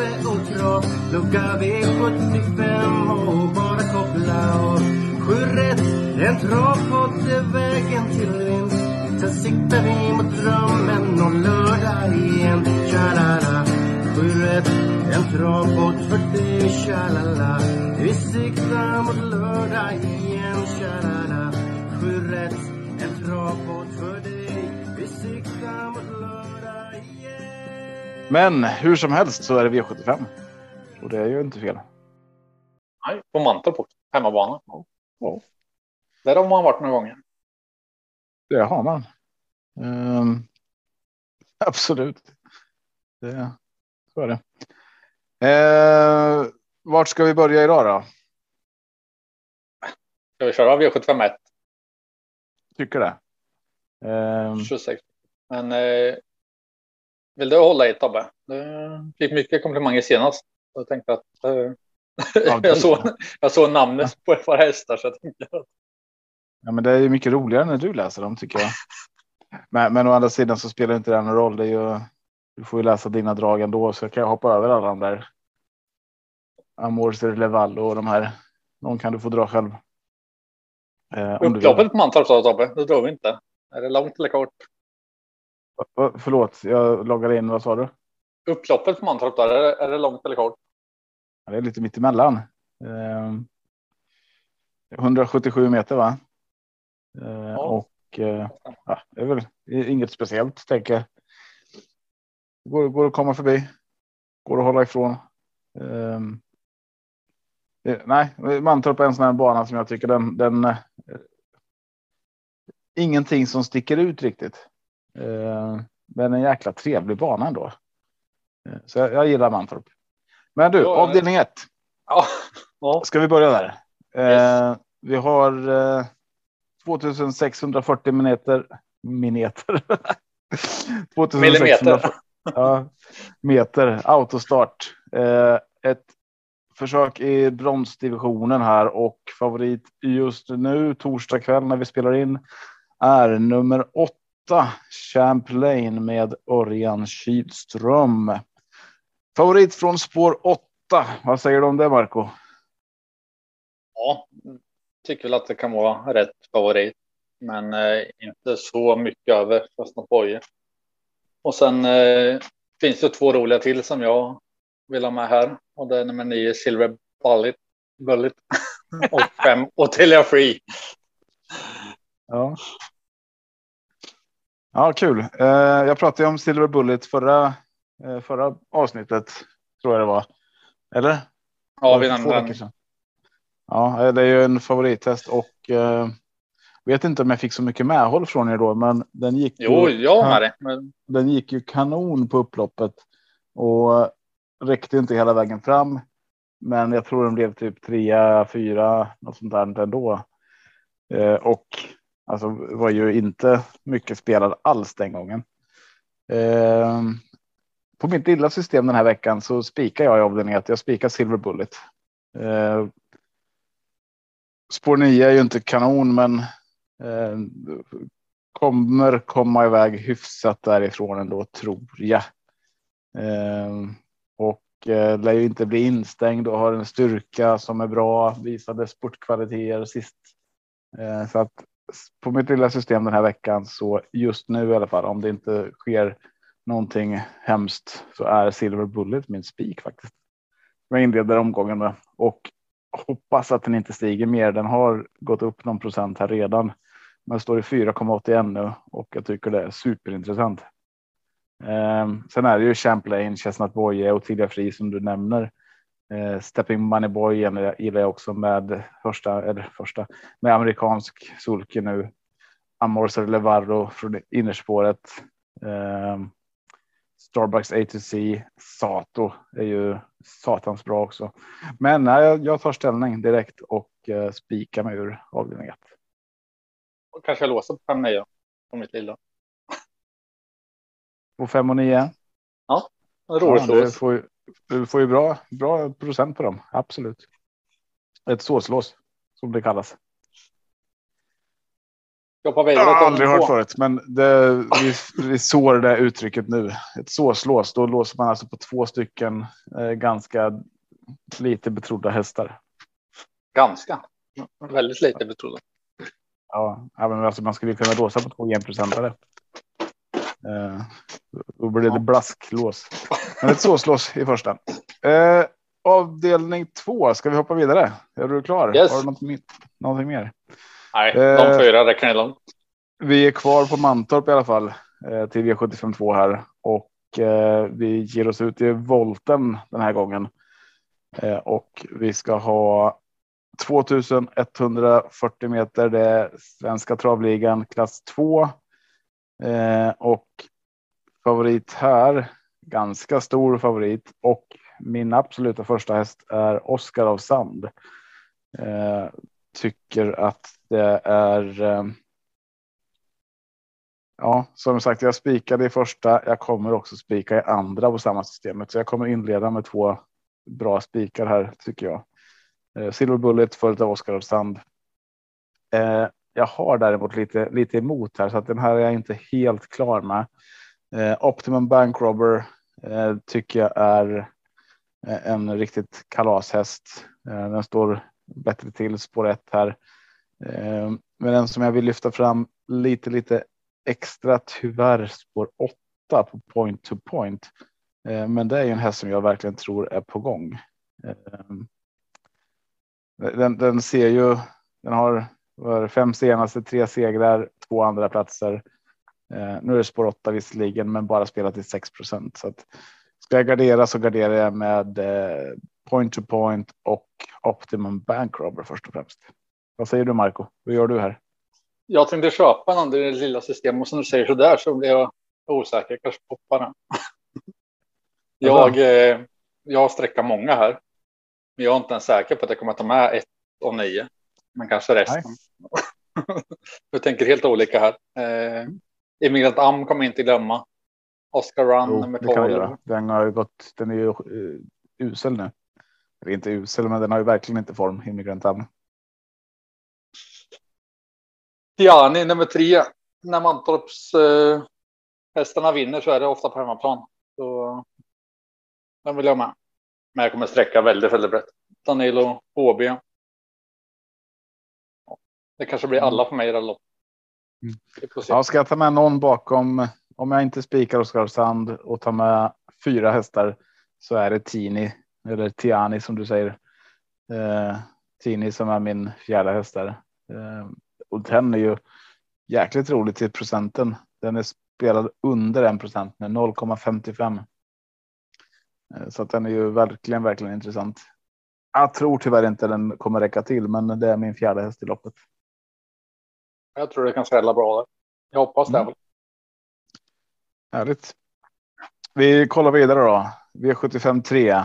kaffe och Trav Lucka V75 och bara koppla av Sju rätt, en travpott är vägen till vinst. Sen siktar vi mot drömmen om lördag igen. Tja-la-la. Sju rätt, en travpott för dig Tja-la-la. Vi siktar mot lördag igen. Tja-la-la. Sju rätt, Men hur som helst så är det V75. Och det är ju inte fel. Nej, på Mantorp också. Hemmabana. Ja. Där har man varit några gånger. Det har man. Ehm, absolut. Det, så är det. Uh, vart ska vi börja idag då? Ska vi köra V751? Tycker det. Ehm, 26. Men eh, vill du hålla i Tobbe? Du fick mycket komplimanger senast. Jag tänkte att eh, Ja, jag, såg, jag såg namnet på ett par hästar så jag tänkte att ja, men det är ju mycket roligare när du läser dem tycker jag. Men, men å andra sidan så spelar inte det någon roll. Det är ju, du får ju läsa dina drag ändå så kan jag hoppa över alla de där. Amorser, Levallo och de här. Någon kan du få dra själv. Eh, upploppet på Mantorp sa Tobbe, det drog vi inte. Är det långt eller kort? Förlåt, jag loggade in. Vad sa du? Upploppet på Mantorp där, är det, är det långt eller kort? Ja, Det är lite mitt emellan. Eh, 177 meter va? Eh, Och eh, ja, det är väl inget speciellt tänker jag. Går, går att komma förbi. Går att hålla ifrån. Ehm, eh, nej, Mantorp är en sån här bana som jag tycker den. den eh, ingenting som sticker ut riktigt. Eh, men en jäkla trevlig bana ändå. Eh, Så jag, jag gillar Mantorp. Men du, avdelning ett. Ja, ja. Ska vi börja där? Yes. Eh, vi har eh, 2640 minuter. Minuter. 2640 Millimeter. ja, meter autostart. Ett försök i bronsdivisionen här och favorit just nu torsdag kväll när vi spelar in är nummer åtta Champlain med Örjan Kihlström. Favorit från spår åtta. Vad säger du om det Marco? ja, tycker väl att det kan vara rätt favorit. Men eh, inte så mycket över Fastnat Boye. Och sen eh, finns det två roliga till som jag vill ha med här. Och det är nummer nio Silver Bullet. Bullet. och fem Otelia Free. Ja. Ja, kul. Eh, jag pratade om Silver Bullet förra, eh, förra avsnittet tror jag det var. Eller? Ja, vi nämnde den. Ja, eh, det är ju en favorittest och eh, vet inte om jag fick så mycket medhåll från er då, men den gick. Jo, ju, jag med det. Men Den gick ju kanon på upploppet och räckte inte hela vägen fram. Men jag tror den blev typ trea, fyra, något sånt där ändå. Eh, och alltså var ju inte mycket spelad alls den gången. Eh, på mitt lilla system den här veckan så spikar jag i avdelning att jag spikar Silver Bullet. Eh, spår 9 är ju inte kanon, men eh, kommer komma iväg hyfsat därifrån ändå tror jag. Eh, och eh, lär ju inte bli instängd och har en styrka som är bra. Visade sportkvaliteter sist. Eh, så att på mitt lilla system den här veckan så just nu i alla fall om det inte sker någonting hemskt så är Silver Bullet min spik faktiskt. Jag inleder omgången med och hoppas att den inte stiger mer. Den har gått upp någon procent här redan, men står i 4,81 nu och jag tycker det är superintressant. Eh, sen är det ju Champlain, Chestnut Boye och Tilja Fri som du nämner. Eh, Stepping Money Boy gillar jag också med första eller första med amerikansk sulke nu. Amorser Levarro från innerspåret. Eh, Starbucks A2C Sato är ju satans bra också. Men nej, jag, tar ställning direkt och eh, spikar mig ur avdelning 1. Och kanske låsa på 5 9 på mitt lilla. På 5 och 9. Ja, roligt. Ja, får, du får ju bra, bra procent på dem. Absolut. Ett såslås som det kallas. Jag har aldrig hört förut, men det, vi, vi sår det uttrycket nu. Ett såslås, då låser man alltså på två stycken eh, ganska lite betrodda hästar. Ganska. Väldigt lite betrodda. Ja, men alltså man skulle kunna låsa på två enprocentare. Eh, då blir det blasklås. Men ett såslås i första. Eh, avdelning två. Ska vi hoppa vidare? Är du klar? Yes. Har du något, någonting mer? Nej, de Eh, fyra räcker det långt. Vi är kvar på Mantorp i alla fall eh, till V752 här och eh, vi ger oss ut i volten den här gången. Och vi ska ha 2140 meter. Det är svenska travligan klass 2 eh, och favorit här. Ganska stor favorit och min absoluta första häst är Oscar av Sand. Eh, tycker att det är eh, Ja, som sagt, jag spikade i första. Jag kommer också spika i andra på samma systemet, så jag kommer inleda med två bra spikar här tycker jag. Eh, Silver Bullet följt av Oscar av Sand. Eh, jag har däremot lite, lite emot här så att den här är jag inte helt klar med. Eh, Optimum Bank Robber eh, tycker jag är eh, en riktigt kalashäst. Eh, den står bättre till spår ett här. Eh, men den som jag vill lyfta fram lite, lite extra tyvärr spår åtta på point to point. Eh, Men det är ju en häst som jag verkligen tror är på gång. Eh, Den, den ser ju, den har vad det, fem senaste, tre segrar, två andra platser. Eh, Nu är det spår 8 visserligen, men bara spelat i 6 procent. Så att ska jag gardera så garderar jag med eh, point to point och optimum bank robber först och främst. Vad säger du Marco? Hur gör du här? Jag tänkte köpa den det lilla systemet och som du säger så där så blir jag osäker. Jag kanske poppar den. jag, eh, jag har sträckat många här. Men jag är inte ens säker på att jag kommer att ta med ett och nio. Men kanske resten. jag tänker helt olika här. Eh, Immigrant Am kommer inte glömma. Oscar Run Jo, nummer det kan vi 12. göra. Den har ju gått. Den är ju uh, usel nu. Eller inte usel, men den har ju verkligen inte form. Immigrant Am. Tiani nummer tre. När Mantorps eh, hästarna vinner så är det ofta på hemmaplan. Så den vill jag med. Men jag kommer sträcka väldigt, väldigt brett. Danilo, HB. Det kanske blir alla för mig i det loppet. Mm. Vi får se. Ja, ska jag ta med någon bakom? Om jag inte spikar Oskarsand och tar med fyra hästar så är det Tini eller Tiani som du säger. Eh, Tini som är min fjärde häst där. Eh, och den är ju jäkligt rolig till procenten. Den är spelad under en procent med 0,55. Eh, Så att den är ju verkligen, verkligen intressant. Jag tror tyvärr inte den kommer räcka till, men det är min fjärde häst i loppet. Jag tror det kan svälla bra där. Jag hoppas det. Mm. Härligt. Vi kollar vidare då. V75 3.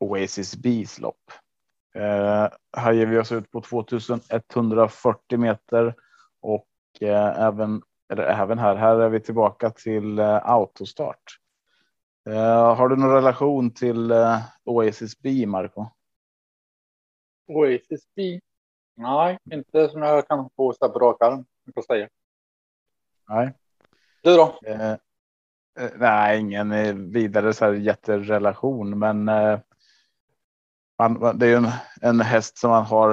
Oasis Bees lopp. Eh, här ger vi oss ut på 2140 meter och eh, även, eller även här, här är vi tillbaka till eh, autostart. Eh, har du någon relation till eh, Oasis B, Marco? Oasis B. Nej, inte som jag kan få så här på rak arm. Jag säga. Nej. Du då? Eh, eh, nej, ingen eh, vidare så här jätterelation, men eh, man, det är ju en, en häst som man har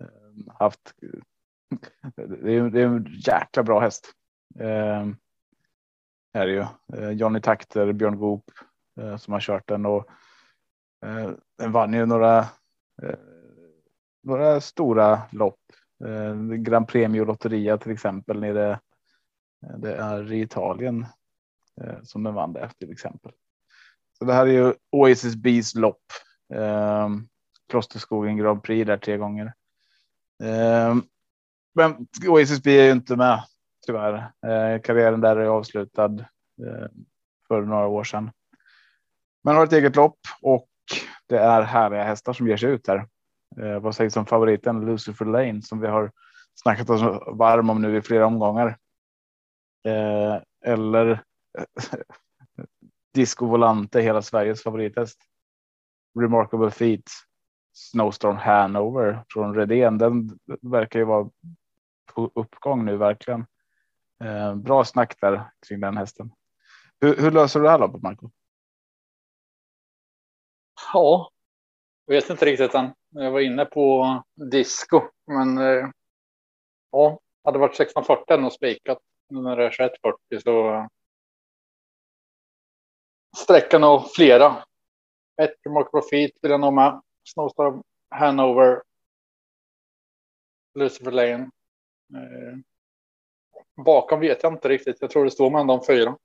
eh, haft. Det är, det är en jäkla bra häst. Eh, är det ju. Johnny Takter, Björn Goop som har kört den och den vann ju några, några stora lopp. Eh, Grand Premio Lotteria till exempel nere eh, det är i Italien eh, som den vann det till exempel. Så det här är ju Oasis Bees lopp. Eh, Klosterskogen Grand Prix där tre gånger. Eh, men Oasis B är ju inte med tyvärr. Eh, karriären där är avslutad. Eh, för några år sedan. Men har ett eget lopp och det är härliga hästar som ger sig ut här. Eh, vad sägs om favoriten Lucifer Lane som vi har snackat oss varm om nu i flera omgångar. Eh, eller eh, Disco Volante, hela Sveriges favorithäst. Remarkable Feet, Snowstorm Hanover från Redén. Den verkar ju vara på uppgång nu verkligen. Eh, bra snack där kring den hästen. Hur, hur löser du det här loppet Marco? Ja, jag vet inte riktigt än. Jag var inne på disco, men eh, ja, hade varit 1640 och spikat. Nu när det är 2140 så eh, sträckan och flera. Ett Mark Profit vill jag nog med. Snowstorm Hanover. Lucifer Lane. Eh, bakom vet jag inte riktigt. Jag tror det står mellan de fyra.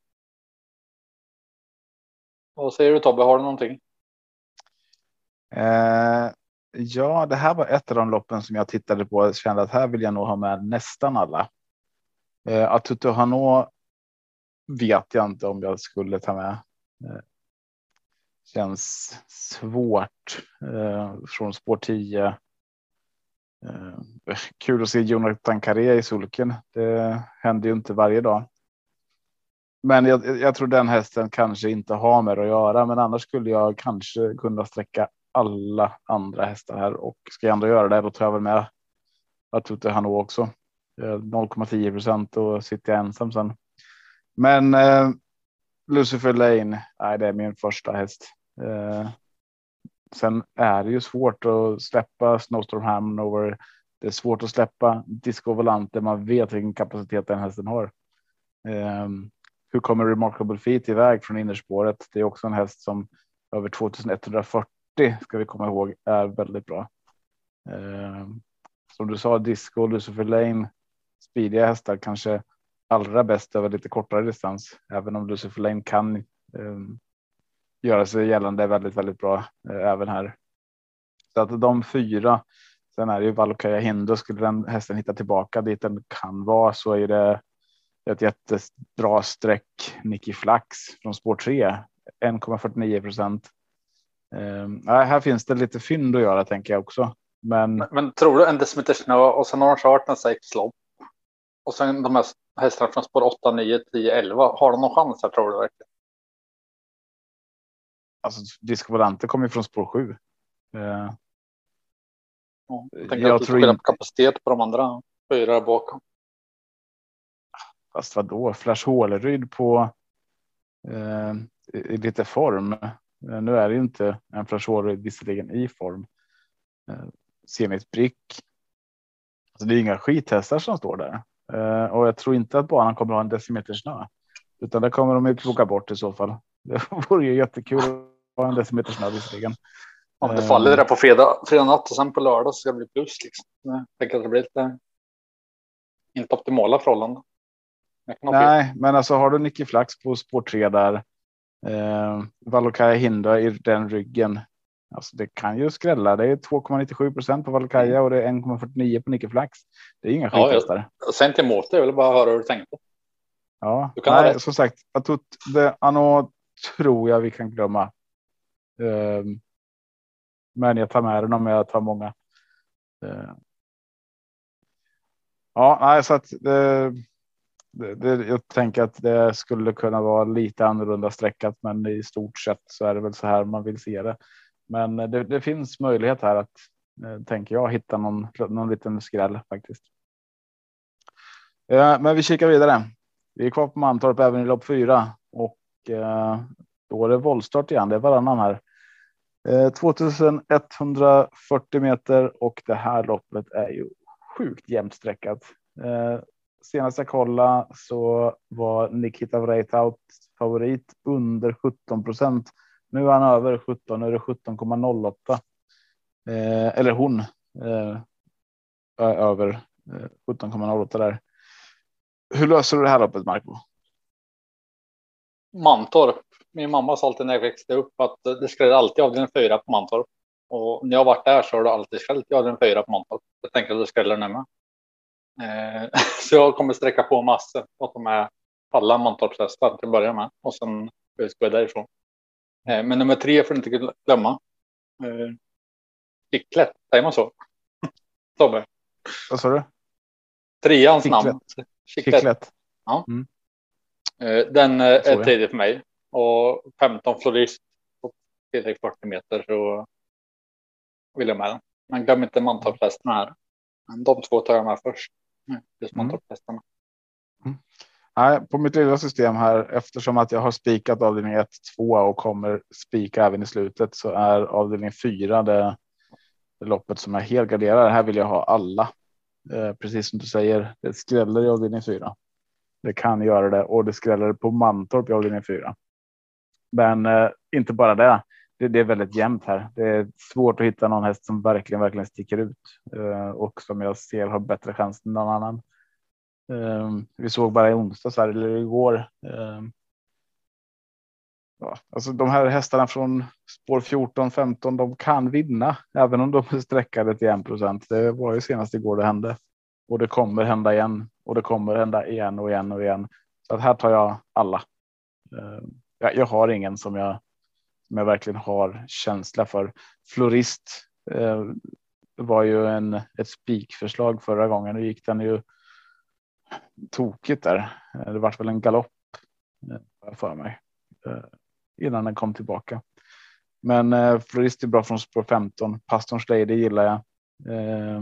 Vad säger du Tobbe? Har du någonting? Eh, ja, det här var ett av de loppen som jag tittade på och kände att här vill jag nog ha med nästan alla. Eh, Atutu Hano vet jag inte om jag skulle ta med. Eh, känns svårt eh, från spår 10. Eh, kul att se Jonathan Carré i sulken. Det händer ju inte varje dag. Men jag, jag, tror den hästen kanske inte har med att göra, men annars skulle jag kanske kunna sträcka alla andra hästar här och ska jag ändå göra det, då tar jag väl med Artute Hano också. 0,10 procent och sitter jag ensam sen. Men eh, Lucifer Lane, nej, det är min första häst. Eh, sen är det ju svårt att släppa Snowstorm Hanover. Det är svårt att släppa Disco Volante. Man vet vilken kapacitet den hästen har. Eh, hur kommer Remarkable Feet iväg från innerspåret? Det är också en häst som över 2140 ska vi komma ihåg är väldigt bra. Eh, som du sa, Disco, Lucifer Lane, speediga hästar kanske allra bäst över lite kortare distans, även om Lucifer Lane kan eh, göra sig gällande väldigt, väldigt bra eh, även här. Så att de fyra. Sen är det ju Valokaya Hindo. Skulle den hästen hitta tillbaka dit den kan vara så är det ett jättebra streck. Nicky Flax från spår 3 1,49 procent. Um, här finns det lite fynd att göra tänker jag också. Men, men, men tror du en decimeter snö och sen har de kört en sex lopp och sen de här hästarna från spår 8, 9, 10, 11. Har de någon chans här tror du verkligen? Alltså Disco Volante kommer från spår 7. Uh, ja, jag, jag tror inte kapacitet på de andra fyra bakom. Fast vadå? Flash Håleryd på uh, i lite form. Uh, nu är det inte en Håleryd visserligen i form. Uh, Zenit Brick. Alltså det är inga skithästar som står där. Uh, och jag tror inte att banan kommer att ha en decimeter snö. Utan det kommer de ju plocka bort i så fall. Det vore ju jättekul att ha en decimeter snö visserligen. Om det faller där på fredag, fredag natt och sen på lördag så ska det bli plus. Liksom. Jag tänker att det blir lite inte optimala förhållanden. Nej, men alltså har du Nicky Flax på spår 3 där. Eh, Valokaya Hinda i den ryggen. Alltså det kan ju skrälla. Det är 2,97 procent på Valkaya och det är 1,49 på Nicke Flax. Det är inga skithästar. Ja, sen till emot det. Jag vill bara höra hur du tänkte. Ja, nej, som sagt, att det Anno tror jag vi kan glömma. Um, men jag tar med den om jag tar många. Uh, ja, nej, så att det, det, det, jag tänker att det skulle kunna vara lite annorlunda sträckat, men i stort sett så är det väl så här man vill se det. Men det, det finns möjlighet här att, eh, tänker jag, hitta någon, någon liten skräll faktiskt. Eh, men vi kikar vidare. Vi är kvar på Mantorp även i lopp fyra och eh, då är det våldstart igen. Det är varannan här. Eh, 2140 meter och det här loppet är ju sjukt jämnt streckat. Eh, Senast jag kollade så var Nikita Vreitaut favorit under 17 procent nu är han över 17, nu är det 17,08. Eh, eller hon. Eh, över eh, 17,08 där. Hur löser du det här loppet Marco? Mantorp. Min mamma sa alltid när jag växte upp att det skräller alltid avdelning fyra på Mantorp. Och när jag varit där så har det alltid skällt i avdelning fyra på Mantorp. Jag tänker att det skräller nu med. Eh, så jag kommer sträcka på massor och ta med alla Mantorpshästar till att börja med. Och sen Jag ska därifrån. Eh, men nummer tre får du inte glömma. Eh, Kicklet, säger man så? Tobbe? Vad sa du? Treans namn. Kicklet. Ja. Mm. Den är tredje för mig och 15 florist på 40 meter så vill jag med den. Men glöm inte Mantorpshästarna här. De två tar jag med först. Just mm. Mantorpshästarna. Mm. Nej, på mitt lilla system här, eftersom att jag har spikat avdelning 1, 2 och kommer spika även i slutet så är avdelning 4 det, loppet som är helt garderar. Här vill jag ha alla. Eh, precis som du säger, det skräller i avdelning 4. Det kan göra det och det skräller på Mantorp i avdelning 4. Men eh, inte bara det det. det. är väldigt jämnt här. Det är svårt att hitta någon häst som verkligen, verkligen sticker ut eh, och som jag ser har bättre chans än någon annan. Ehm, vi såg bara i onsdags här, eller igår. Ehm, ja, alltså de här hästarna från spår 14 15, de kan vinna även om de är sträckade till 1 procent. Det var ju senast igår det hände och det kommer hända igen och det kommer hända igen och igen och igen. Så att här tar jag alla. Ehm, jag, jag har ingen som jag jag verkligen har känsla för. Florist eh, var ju en ett spikförslag förra gången. Nu gick den ju tokigt där. Eh, det var väl en galopp eh, för mig eh, innan den kom tillbaka. Men eh, Florist är bra från spår 15. Pastorns Lady gillar jag. Eh,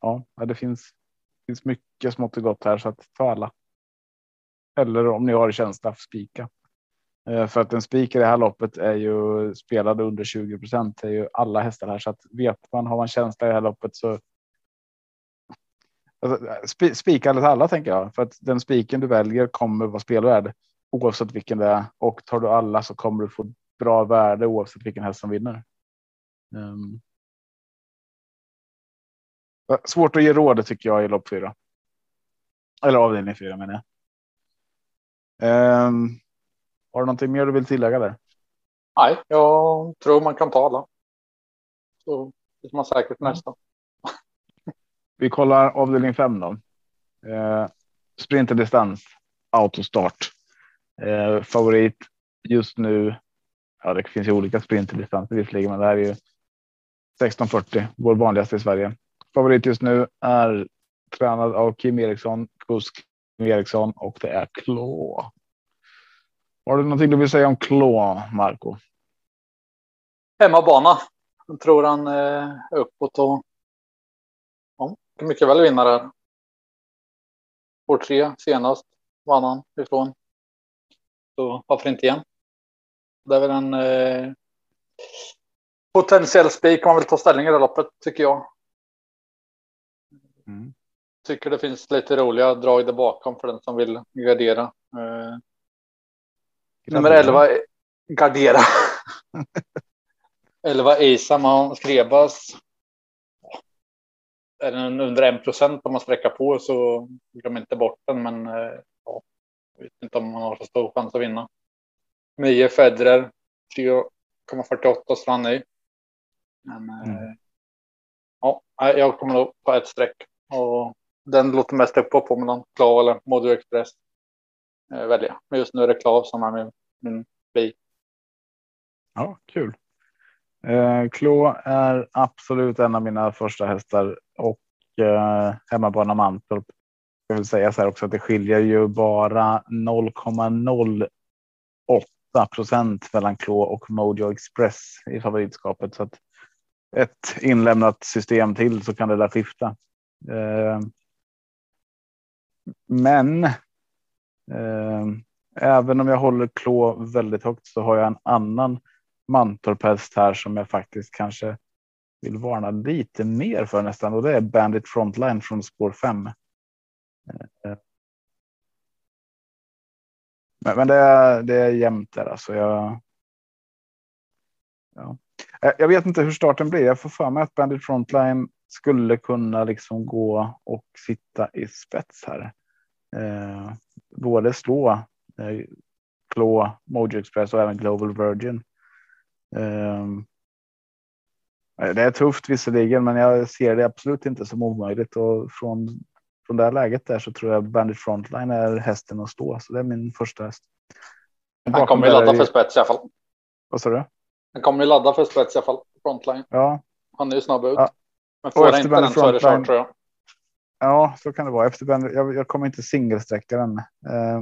ja, det finns, finns mycket smått och gott här så att ta alla. Eller om ni har känsla för spika. Eh, för att en spik i det här loppet är ju spelade under 20 procent. är ju alla hästar här så att vet man har man känsla i det här loppet så Alltså, spika alla, alla tänker jag, för att den spiken du väljer kommer vara spelvärd oavsett vilken det är. Och tar du alla så kommer du få bra värde oavsett vilken häst som vinner. Um. Svårt att ge råd tycker jag i lopp fyra. Eller avdelning fyra menar jag. Um. Har du någonting mer du vill tillägga där? Nej, jag tror man kan ta alla. Så det man säkert nästa. Vi kollar avdelning 5 då. Eh, sprinterdistans, autostart. Eh, favorit just nu. Ja, det finns ju olika sprinterdistanser visserligen, men det här är ju 1640, vår vanligaste i Sverige. Favorit just nu är tränad av Kim Eriksson, kusk Kim Eriksson och det är Klå. Har du någonting du vill säga om Klå, Marco? Hemmabana. Jag tror han är uppåt och kan mycket väl vinna där. År tre senast vann han ifrån. Så varför inte igen? Det är väl en eh, potentiell spik om man vill ta ställning i det loppet tycker jag. Mm. Tycker det finns lite roliga drag där bakom för den som vill gardera. Eh, nummer 11 gardera. 11 Isam han Skrebas är den under en procent om man sträcker på så glöm inte bort den. Men eh, ja, jag vet inte om man har så stor chans att vinna. Mie Federer 3,48 strand i. Men mm. Eh, ja, jag kommer nog på ett streck och den låter mest uppåt på mellan Klav eller Modo Express. Eh, välja. Men just nu är det Klav som är min, min bi. Ja, kul. Eh, Klå är absolut en av mina första hästar och eh, hemmabana Mantorp. Jag vill säga så här också att det skiljer ju bara 0,08 procent mellan Klå och Mojo Express i favoritskapet. Så att ett inlämnat system till så kan det där skifta. Eh, men eh, även om jag håller Klå väldigt högt så har jag en annan Mantorp här som jag faktiskt kanske vill varna lite mer för nästan och det är Bandit Frontline från spår 5. Eh, eh. Men, men det, är, det är jämnt där alltså. Jag, ja. Eh, jag vet inte hur starten blir. Jag får för mig att Bandit Frontline skulle kunna liksom gå och sitta i spets här. Eh, både slå eh, Klå, Mojo Express och även Global Virgin. Um, det är tufft visserligen, men jag ser det absolut inte som omöjligt och från från det här läget där så tror jag Bandit Frontline är hästen att stå. Så det är min första häst. Han kommer ju ladda för spets i alla fall. Vad sa du? Han kommer ju ladda för spets i alla fall. Frontline. Ja. Han är ju snabb ut. Ja. Men får han inte den så är det kört tror jag. Ja, så kan det vara. Efter ben, jag, jag kommer inte singelsträcka den. Eh,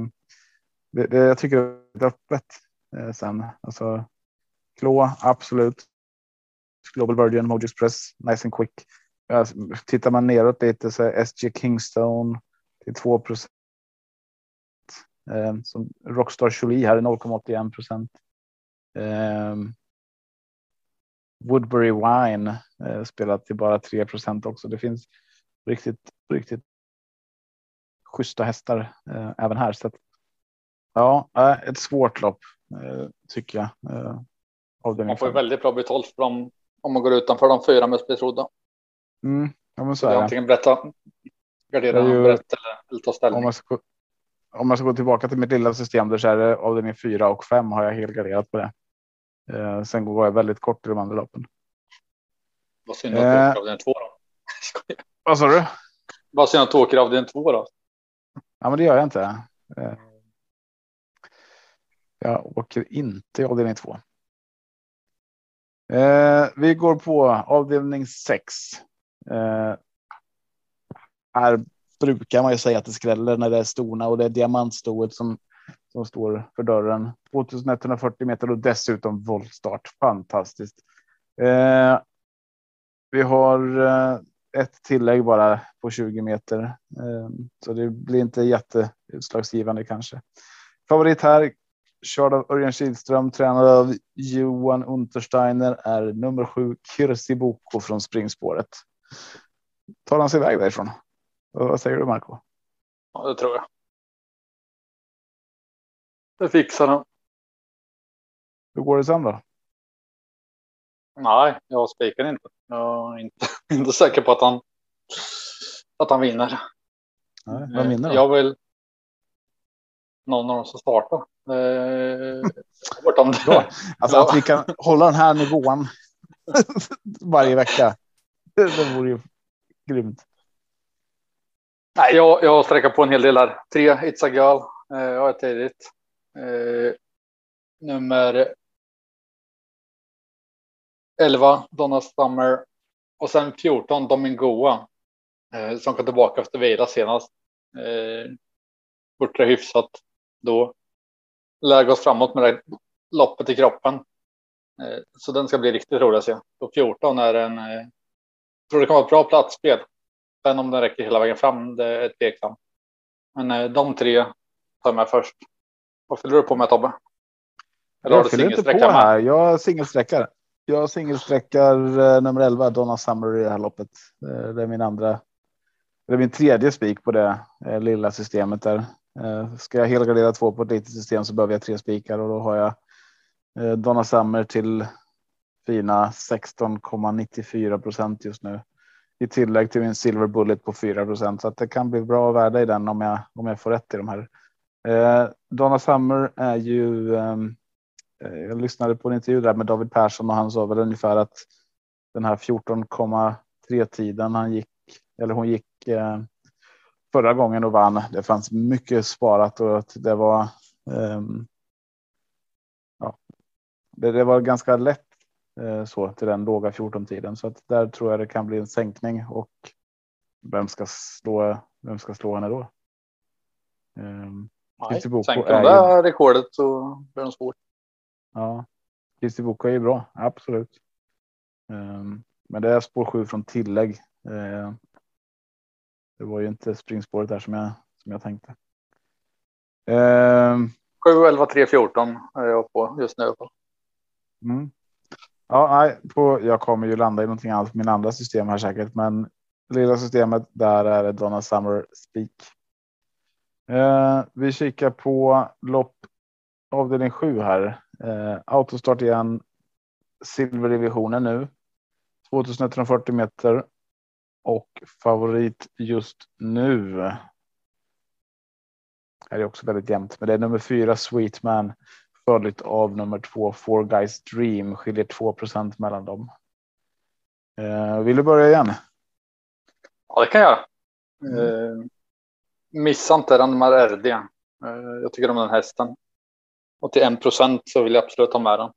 det, det, jag tycker det är öppet eh, sen. Alltså, Klå, absolut. Global Virgin, Mojo Express, nice and quick. Tittar man neråt lite så är SG Kingstone till 2 procent. Eh, som Rockstar Jolie här är 0,81 procent. Eh, Woodbury Wine eh, spelat till bara 3 procent också. Det finns riktigt, riktigt schyssta hästar eh, även här. Så att, ja, ett svårt lopp eh, tycker jag. Eh, man får väldigt bra betalt för dem om man går utanför de fyra mest betrodda. Mm, ja, men så, är det. Antingen berätta, gardera, ju, berätta eller, eller ta ställning. Om man, ska, om man ska gå tillbaka till mitt lilla system där så är det avdelning fyra och fem har jag helt garderat på det. Eh, sen går jag väldigt kort i de andra loppen. Vad synd att du åker avdelning två då. Vad sa du? Vad synd att du åker avdelning två då. Ja, men det gör jag inte. Eh, jag åker inte i avdelning två. Eh, vi går på avdelning 6. Eh, här brukar man ju säga att det skräller när det är storna och det är diamantstoet som, som står för dörren. 2140 meter och dessutom voltstart. Fantastiskt. Eh, vi har eh, ett tillägg bara på 20 meter, eh, så det blir inte jätteutslagsgivande kanske. Favorit här körd av Örjan Kihlström, tränad av Johan Untersteiner, är nummer sju Kirsi Boko från springspåret. Tar han sig iväg därifrån? Vad säger du Marco? Ja, det tror jag. Det fixar han. Hur går det sen då? Nej, jag spikar inte. Jag är inte, inte säker på att han att han vinner. Nej, vem vinner då? Jag vill. Någon av dem som startar. Eh. Alltså att vi kan hålla den här nivån varje vecka. Det, det vore ju grymt. Nej, jag, jag sträcker på en hel del här. Tre It's a Girl eh, har jag tidigt. Eh, nummer 11 Donna Summer och sen 14 Domingoa eh, som kom tillbaka efter vila senast. Eh, Bortre hyfsat då lägga oss framåt med det loppet i kroppen. Eh, så den ska bli riktigt rolig att se. Och 14 är en. Jag eh, tror det kan vara ett bra platsspel. Sen om den räcker hela vägen fram, det är tveksamt. Men eh, de tre tar med först. Vad fyller du på med Tobbe? Eller jag fyller inte på här. Jag singelsträckar. Jag singelsträckar nummer 11 Donna Summer i det här loppet. Det är min andra. Det är min tredje spik på det lilla systemet där. Eh, ska jag helgardera två på ett litet system så behöver jag tre spikar och då har jag eh, Donna Summer till fina 16,94 procent just nu i tillägg till min silver bullet på 4 procent så att det kan bli bra värde i den om jag om jag får rätt i de här. Eh, Donna Summer är ju. Ehm, eh, jag lyssnade på en intervju där med David Persson och han sa väl ungefär att den här 14,3 tiden han gick eller hon gick eh, förra gången och vann. Det fanns mycket sparat och det var. Um, ja, det, det, var ganska lätt uh, så till den låga 14 tiden så att där tror jag det kan bli en sänkning och vem ska slå? Vem ska slå henne då? Um, Nej, sänker de där ju... rekordet så blir det svårt. Ja, Kristi Boko är ju bra, absolut. Um, men det är spår 7 från tillägg. Uh, det var ju inte springspåret där som jag som jag tänkte. Eh, 7, 11, 3, 14 är jag på just nu. Mm. Ja, nej, på, jag kommer ju landa i någonting annat på min andra system här säkert, men lilla systemet där är det Donna Summer Speak. Eh, vi kikar på lopp avdelning 7 här. Eh, autostart igen. Silverdivisionen nu. 2140 meter och favorit just nu. Här är också väldigt jämnt, men det är nummer fyra Sweetman följt av nummer två Four Guys Dream skiljer 2% mellan dem. Eh, vill du börja igen? Ja, det kan jag. Mm. Eh, missa inte Ranmar RD. Eh, jag tycker om den hästen. Och till en procent så vill jag absolut ha med den.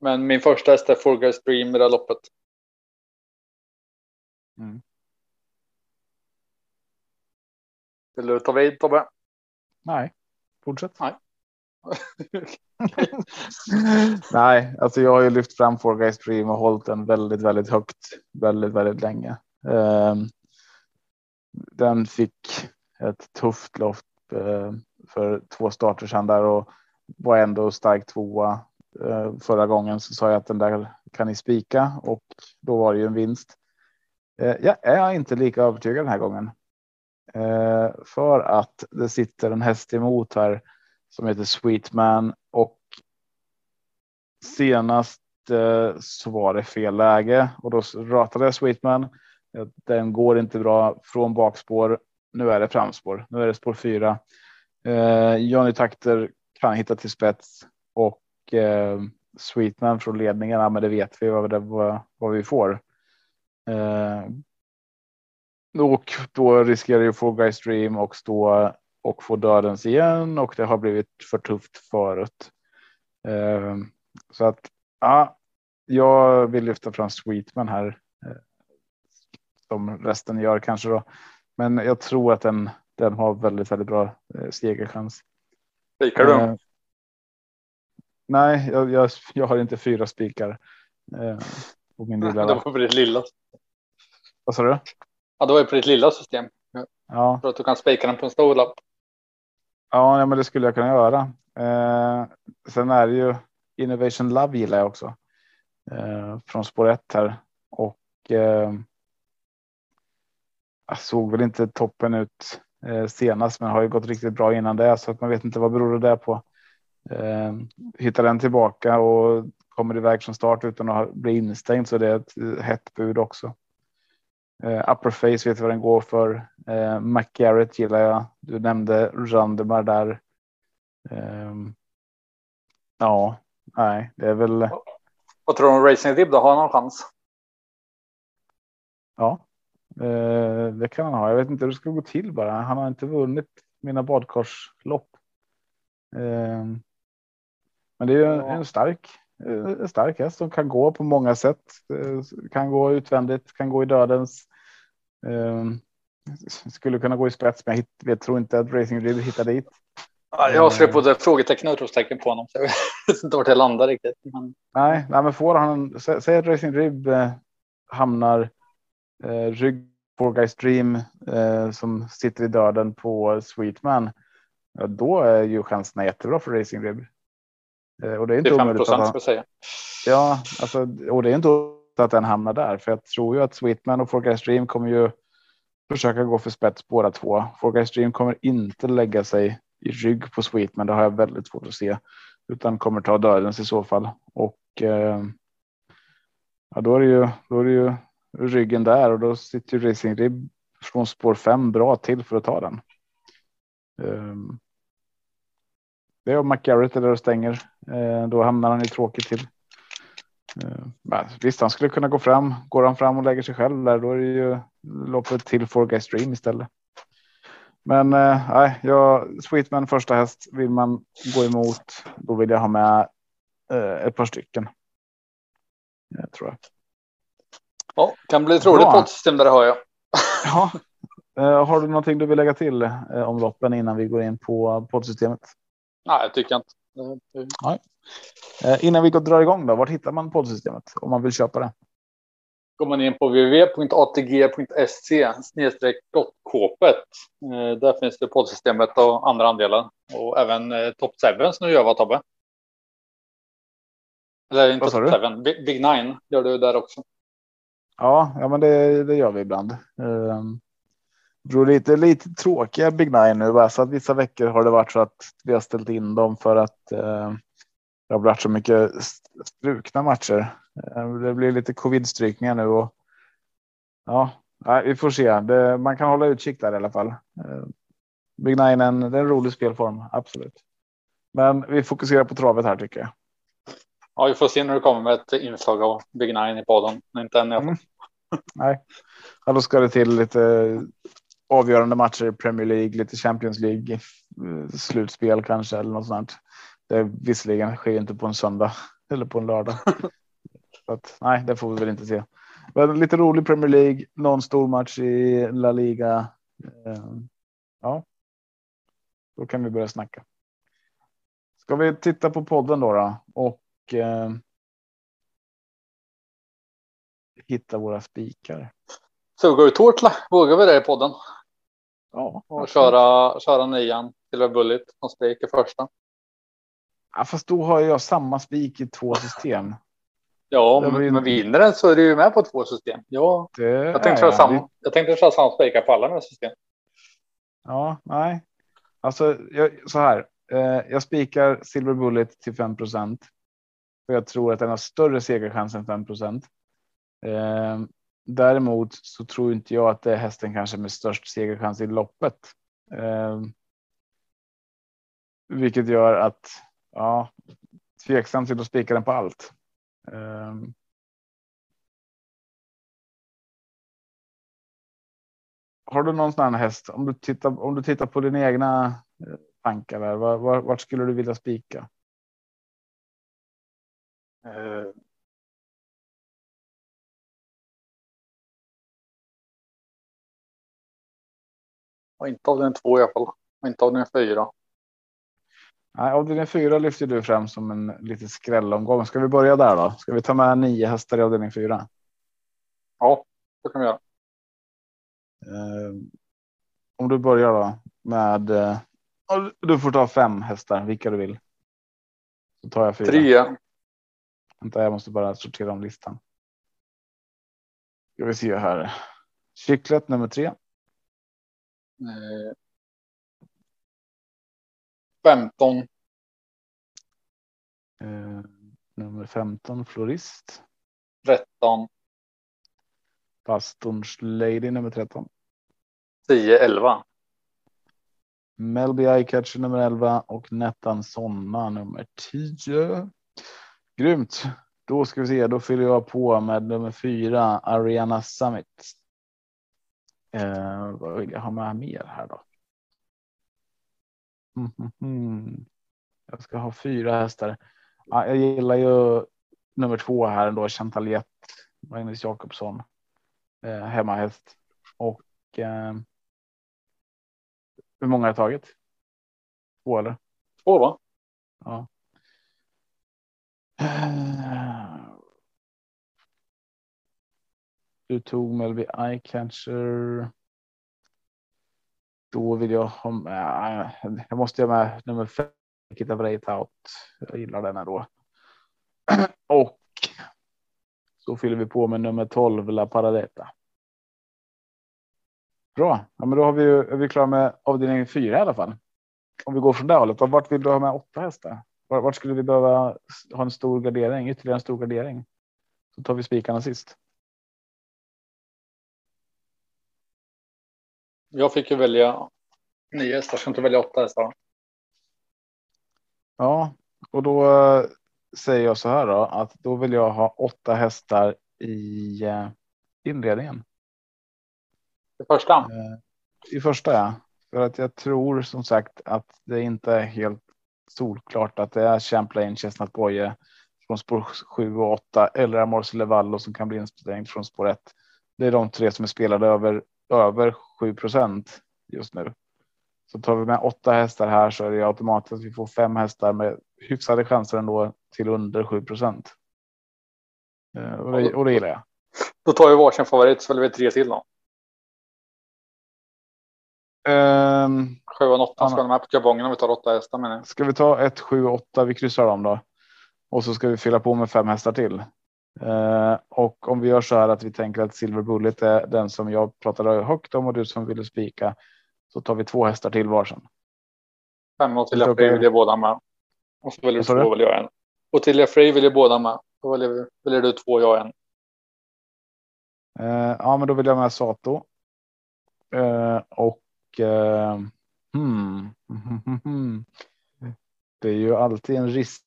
Men min första häst är Four Guys Dream i det här loppet. Mm. Vill du ta vid Tobbe? Nej, fortsätt. Nej. Nej, alltså jag har ju lyft fram Four Guys Dream och hållit den väldigt, väldigt högt väldigt, väldigt länge. Um, den fick ett tufft lopp uh, för två starter sedan där och var ändå stark tvåa. Uh, förra gången så sa jag att den där kan ni spika och då var det ju en vinst. Eh, jag är inte lika övertygad den här gången. Eh, för att det sitter en häst emot här som heter Sweetman och senast eh, så var det fel läge och då ratade jag Sweetman. Den går inte bra från bakspår. Nu är det framspår. Nu är det spår fyra. Eh, Johnny Takter kan hitta till spets och eh, Sweetman från ledningen. men det vet vi vad, det, vad, vad vi får. Eh, och då riskerar ju få Guy Stream och stå och få dödens igen och det har blivit för tufft förut. Eh, så att ja, jag vill lyfta fram Sweetman här. Eh, som resten gör kanske då. Men jag tror att den, den har väldigt, väldigt bra segerchans. Spikar du? Eh, nej, jag, jag, jag, har inte fyra spikar. Eh, på min lilla. Det var på ditt lilla. Vad sa du? Ja, det var ju på ditt lilla system. Ja. För att du kan spika den på en stor lapp. Ja, men det skulle jag kunna göra. Eh, sen är det ju Innovation Love gillar jag också. Eh, från spår 1 här. Och eh, jag såg väl inte toppen ut eh, senast, men har ju gått riktigt bra innan det så att man vet inte vad beror det där på. Eh, hittar den tillbaka och kommer iväg från start utan att bli instängd så det är ett eh, hett bud också. Eh, upper face vet vad den går för. Eh, McGarrett gillar jag. Du nämnde Randemar där. Eh, ja, nej, det är väl. Vad tror du om Racing Rib då? Har han någon chans? Ja, eh, det kan han ha. Jag vet inte hur det ska gå till bara. Han har inte vunnit mina badkarslopp. Eh, men det är ju en, en stark en eh, stark häst som kan gå på många sätt. Eh, kan gå utvändigt, kan gå i dödens. Um, skulle kunna gå i spets, men jag, tror inte att Racing Rib hittar dit. Ja, jag skrev både frågetecken och utropstecken på honom, så jag vet inte vart jag landar riktigt. Men... Nej, nej, men får han, sä, säg att Racing Rib eh, hamnar eh, rygg på Guys Dream eh, som sitter i döden på Sweetman. Ja, då är ju chanserna jättebra för Racing Rib. Eh, och det är inte 5 procent ska säga. Ja, alltså, och det är inte att den hamnar där, för jag tror ju att Sweetman och Forecast Stream kommer ju försöka gå för spets båda två. Forecast Stream kommer inte lägga sig i rygg på Sweetman. Det har jag väldigt svårt att se, utan kommer ta dödens i så fall. Och eh, ja, då är det ju, då är det ju ryggen där och då sitter ju Racing Rib från spår 5 bra till för att ta den. Um, det är om McGarrett är där och stänger. Eh, då hamnar han ju tråkigt till. Eh, visst, han skulle kunna gå fram. Går han fram och lägger sig själv där, då är det ju loppet till guys stream istället. Men eh, jag Sweetman första häst vill man gå emot. Då vill jag ha med eh, ett par stycken. Jag tror jag. Ja, kan bli ett roligt poddsystem där har jag. ja. Eh, har du någonting du vill lägga till eh, om loppen innan vi går in på poddsystemet? Nej, jag tycker inte. Nej. Eh, innan vi går drar igång då, var hittar man poddsystemet om man vill köpa det? Går man in på www.atg.se kåpet. Eh, där finns det poddsystemet och andra andelar och även eh, Top 7 som du gör va Tobbe? Eller inte Top 7, Big Nine gör du där också. Ja, ja men det, det gör vi ibland. Um, beror lite, lite tråkiga Big Nine nu. Bara, så att vissa veckor har det varit så att vi har ställt in dem för att eh, det har varit så mycket strukna matcher. Eh, det blir lite covid-strykningar nu och ja, vi får se. Det, man kan hålla utkik där i alla fall. Eh, Big Nine är en, är en rolig spelform, absolut. Men vi fokuserar på travet här tycker jag. Ja, vi får se när det kommer med ett inslag av Big Nine i podden. Inte än i alla fall. Mm. Nej, ja, då ska det till lite avgörande matcher i Premier League, lite Champions League, eh, slutspel kanske eller något sånt. Det visserligen sker inte på en söndag eller på en lördag. Så att, nej, det får vi väl inte se. Men lite rolig Premier League, någon stor match i La Liga. Eh, ja, då kan vi börja snacka. Ska vi titta på podden då, då och eh, hitta våra spikar. Suga ut Tortla, vågar vi det i podden? Ja, Och köra, köra nian till Bullet som spik i första. Ja, fast då har jag samma spik i två system. Ja, var ju- men vinner den så är du ju med på två system. Ja, Det jag tänkte köra jag. samma. Jag tänkte köra samma spikar på alla mina system. Ja, nej. Alltså jag, så här. Eh, jag spikar Silver Bullet till 5 procent. För jag tror att den har större segerchans än 5 procent. Eh, däremot så tror inte jag att det är hästen kanske med störst segerchans i loppet. Eh, vilket gör att ja, tveksam till att spika den på allt. Eh, Har du någon sån här häst? Om du tittar, om du tittar på dina egna eh, tankar där, var, var, vart skulle du vilja spika? Eh, Och inte av den två i alla fall. Och inte av den fyra. Nej, avdelning fyra lyfter du fram som en lite skrällomgång. Ska vi börja där då? Ska vi ta med nio hästar i avdelning fyra? Ja, det kan vi göra. Eh, om du börjar då med. Eh, du får ta fem hästar, vilka du vill. Så tar jag fyra. Tre. Vänta, jag måste bara sortera om listan. Ska vi se här. Cyklet nummer tre. Eh, 15. Eh, nummer 15 Florist. 13. Pastorns Lady nummer 13. 10. 11. Melby Eyecatcher nummer 11 och Nettan Sonna nummer 10. Grymt. Då ska vi se, då fyller jag på med nummer 4 Ariana Summit. Eh, vad vill jag ha med mer här då? Mm, mm, mm. Jag ska ha fyra hästar. Ja, jag gillar ju nummer två här då, Chantaliet, Magnus Jakobsson, eh, hemmahäst. Och eh, hur många har jag tagit? Två eller? Två va? Ja. Eh, Du tog Melby Eyecatcher. Då vill jag ha med. Äh, jag måste ha med nummer fem. Kita Breit Out. Jag gillar den ändå. Och. Så fyller vi på med nummer 12 La Paradeta. Bra, ja, men då har vi ju, är vi klara med avdelning fyra i alla fall. Om vi går från det hållet. Vart vill du ha med åtta hästar? Vart, vart skulle vi behöva ha en stor gardering? Ytterligare en stor gardering. Så tar vi spikarna sist. Jag fick ju välja nio hästar. Ska inte välja åtta hästar. Ja, och då eh, säger jag så här då att då vill jag ha åtta hästar i eh, inledningen. Det första. Eh, I första ja, för att jag tror som sagt att det inte är helt solklart att det är Champlain, Chestnut Boye från spår 7 och 8 eller Amorce Levallo som kan bli insprängd från spår 1. Det är de tre som är spelade över över 7 procent just nu. Så tar vi med åtta hästar här så är det automatiskt att vi får fem hästar med hyfsade chanser ändå till under 7 procent. Eh, Och det, och det gillar jag. Då tar vi varsin favorit så väljer vi tre till då. Ehm, Sjuan, åttan Anna. ska vara med på kupongen om vi tar åtta hästar menar jag. Ska vi ta ett, sju, åtta? Vi kryssar dem då. Och så ska vi fylla på med fem hästar till. Eh, och om vi gör så här att vi tänker att Silver Bullet är den som jag pratade högt om och du som ville spika. Så tar vi två hästar till varsin. Fem och till. Frey vill jag båda med. Och så väljer du två väljer jag en. Och till Frey vill jag båda med. Då väljer, väljer du två, jag en. Eh, ja, men då vill jag med Sato. Eh, och eh, hmm, det är ju alltid en risk.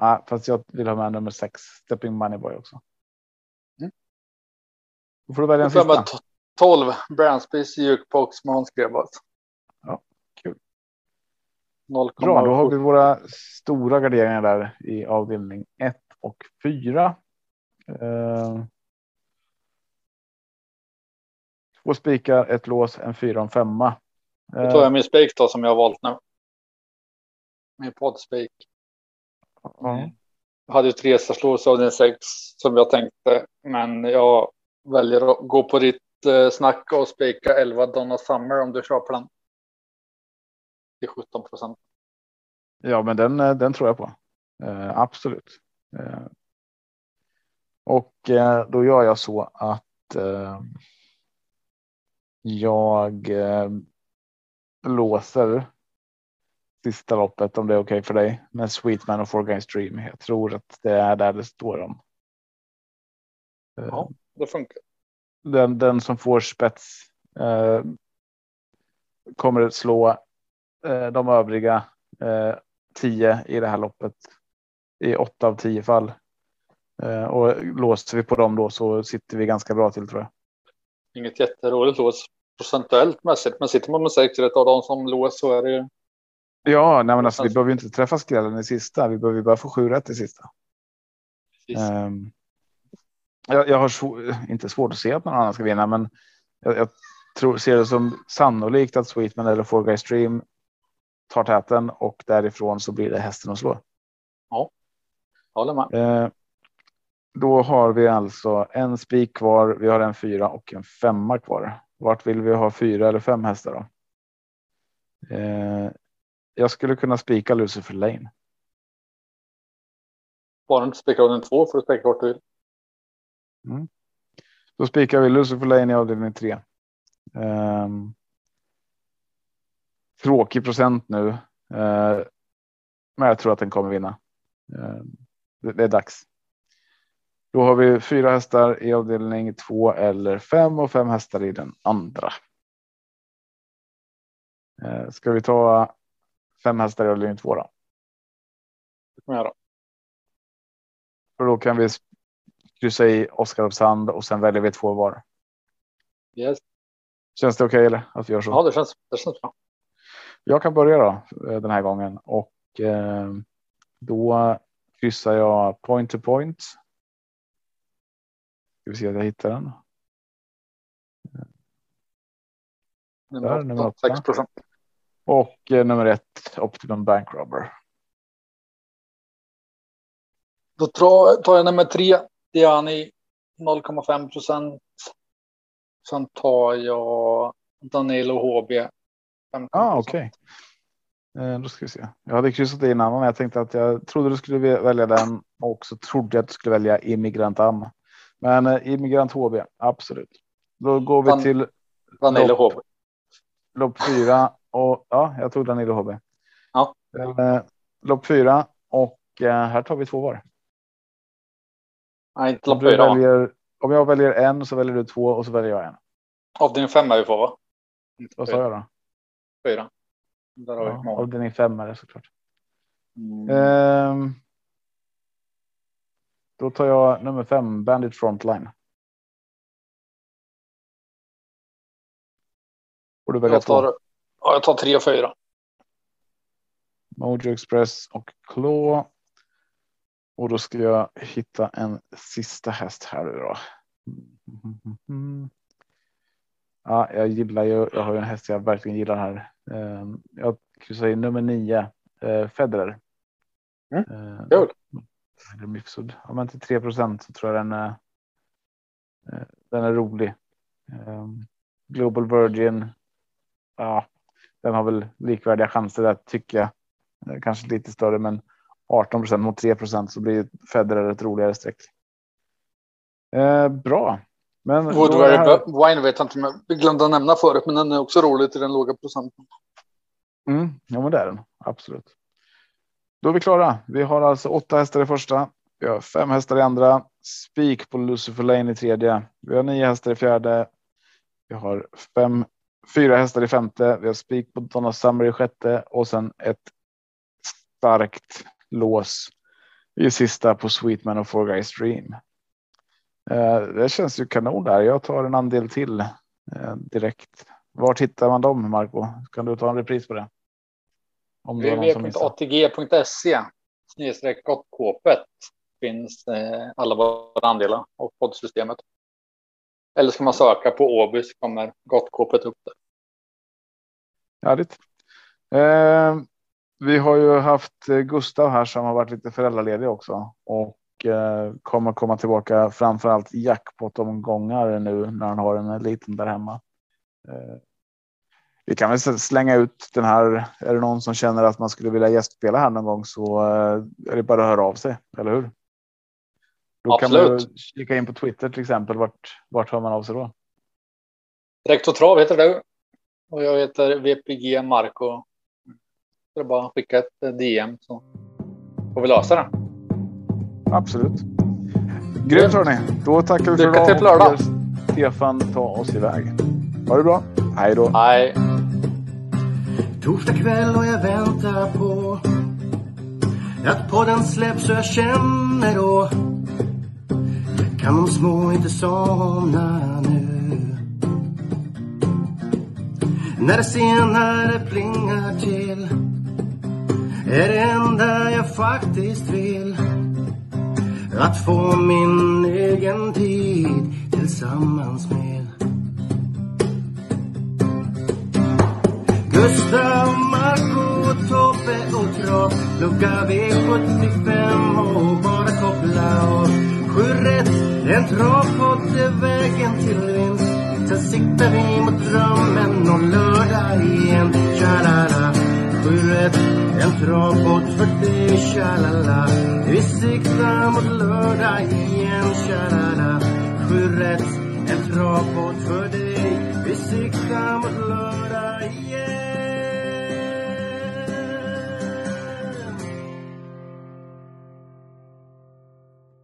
Eh, ah, fast jag vill ha med nummer sex, Stepping Moneyboy också. Mm. Då får du välja en sista. med, 12 Brandsbys Jukebox med handskrevat. Ja, kul. 0,7. Bra, då har vi våra stora garderingar där i avdelning 1 och 4. Eh, två spikar, ett lås, en fyra och en femma. Då tar Eh, jag min spik då som jag har valt nu. Min poddspik. Ja. Jag hade tre slås av den sex som jag tänkte. Men jag väljer att gå på ditt eh, snack och spika 11 Donna Summer om du kör på den. Till 17 procent. Ja, men den, eh, den tror jag på. Eh, absolut. Eh, och eh, då gör jag så att eh, jag låser sista loppet om det är okej för dig med Sweetman och Four Guys Dream. Jag tror att det är där det står om. Eh, Ja. Det funkar. den, den som får spets eh, kommer att slå eh, de övriga eh, tio i det här loppet i åtta av tio fall. Eh, och låser vi på dem då så sitter vi ganska bra till tror jag. Inget jätteroligt lås procentuellt mässigt. Men sitter man med sex rätt av de som lås så är det ju. Ja, nej, men alltså, vi behöver ju inte träffa skrällen i sista. Vi behöver ju bara få sju rätt i sista. Ehm, jag, jag har sv- inte svårt att se att någon annan ska vinna, men jag, jag tror, ser det som sannolikt att Sweetman eller Four Guys Stream tar täten och därifrån så blir det hästen att slå. Jag håller med. Eh, då har vi alltså en spik kvar. Vi har en fyra och en femma kvar. Vart vill vi ha fyra eller fem hästar då? Eh, jag skulle kunna spika Lucifer Lane. Bara inte spika av den två för att spika vart du vill. Då spikar vi Lucifer Lane i avdelning tre. Ehm, tråkig procent nu, eh, men jag tror att den kommer vinna. Ehm, det, det är dags. Då har vi fyra hästar i avdelning två eller fem och fem hästar i den andra. Eh, ska vi ta fem hästar i avdelning två då? Jag göra. För då kan vi kryssa i Oskar Sand och sen väljer vi två var. Yes. Känns det okej eller att vi gör så? Ja, det känns, det känns bra. Jag kan börja då eh, den här gången och eh, då kryssar jag point to point. Ska vi se att jag hittar den. Nummer Nummer åtta. 6 procent. Och eh, nummer ett Optimum Bank Robber. Då tar, jag nummer tre. Diani 0,5 procent. Sen tar jag Danilo HB. 15%. Ah, okej. Eh, då ska vi se. Jag hade kryssat i en annan. Jag tänkte att jag trodde du skulle välja den och så trodde jag att du skulle välja Immigrant Am. Men eh, Immigrant HB, absolut. Då går vi Dan- till Danilo. HB. lopp fyra och ja, jag tog Danilo HB. Ja. Eh, lopp fyra och eh, här tar vi två var. Nej, inte Om, lopp fyra. väljer, om jag väljer en så väljer du två och så väljer jag en. Avdelning fem är vi på va? Vad sa jag då? Fyra. Där har vi Ja, mål. avdelning fem är det såklart. Mm. Ehm, då tar jag nummer fem, Bandit Frontline. Får du välja jag, tar, två. Ja, jag tar tre och fyra. Mojo Express och Claw. Och då ska jag hitta en sista häst här nu då. Ja, jag gillar ju. Jag har ju en häst jag verkligen gillar här. Ehm, Jag kryssar in nummer nio, eh, Federer. Mm, Eh, kul. Eller Mifsud. Om inte 3 procent så tror jag den är. eh, Den är rolig. Ehm, Global Virgin. Ja, den har väl likvärdiga chanser där tycker jag. Eh, Kanske lite större, men 18 procent mot 3 procent så blir Federer ett roligare streck. Eh, bra, men Woodbury här- Wine vet jag inte om jag glömde att nämna förut, men den är också rolig till den låga procenten. Mm, ja, men det är den absolut. Då är vi klara. Vi har alltså åtta hästar i första. Vi har fem hästar i andra. Spik på Lucifer Lane i tredje. Vi har nio hästar i fjärde. Vi har fem, fyra hästar i femte. Vi har spik på Donna Summer i sjätte och sen ett starkt lås i sista på Sweetman och Four Guys Dream. Eh, det känns ju kanon där. Jag tar en andel till eh, direkt. Var hittar man dem, Marco? Kan du ta en repris på det? www.atg.se snedstreck finns eh, alla våra andelar och poddsystemet. Eller ska man söka på Åby så kommer gottkåpet upp där. Härligt. Eh, vi har ju haft eh, Gustav här som har varit lite föräldraledig också och eh, kommer komma tillbaka framförallt jackpot omgångar nu när han har en liten där hemma. Eh, vi kan väl slänga ut den här. Är det någon som känner att man skulle vilja gästspela här någon gång så eh, är det bara att höra av sig, eller hur? Då Absolut. kan man kika in på Twitter till exempel. Vart, vart hör man av sig då? Rektor Trav heter du och jag heter VPG Marco. Det är bara att skicka ett DM så får vi lösa det. Absolut. Grymt hörni. Då tackar vi för idag. Lycka till lördag. Stefan ta oss iväg. Ha det bra. Hej då. Hej. Torsdag kväll och jag väntar på att podden släpps så jag känner då kan de små inte somna nu? När det senare plingar till är det enda jag faktiskt vill. Att få min egen tid tillsammans med. Gustav, Marco, Tobbe och Trav Lucka V75 och bara koppla av Sju rätt, en trav är vägen till vinst. Sen siktar vi mot drömmen och lördag igen. Tja-la-la. Sju rätt. En travbåt för dig. Tja-la-la. Vi siktar mot lördag igen. Tja-la-la. Sju rätt. En travbåt för dig. Vi siktar mot lördag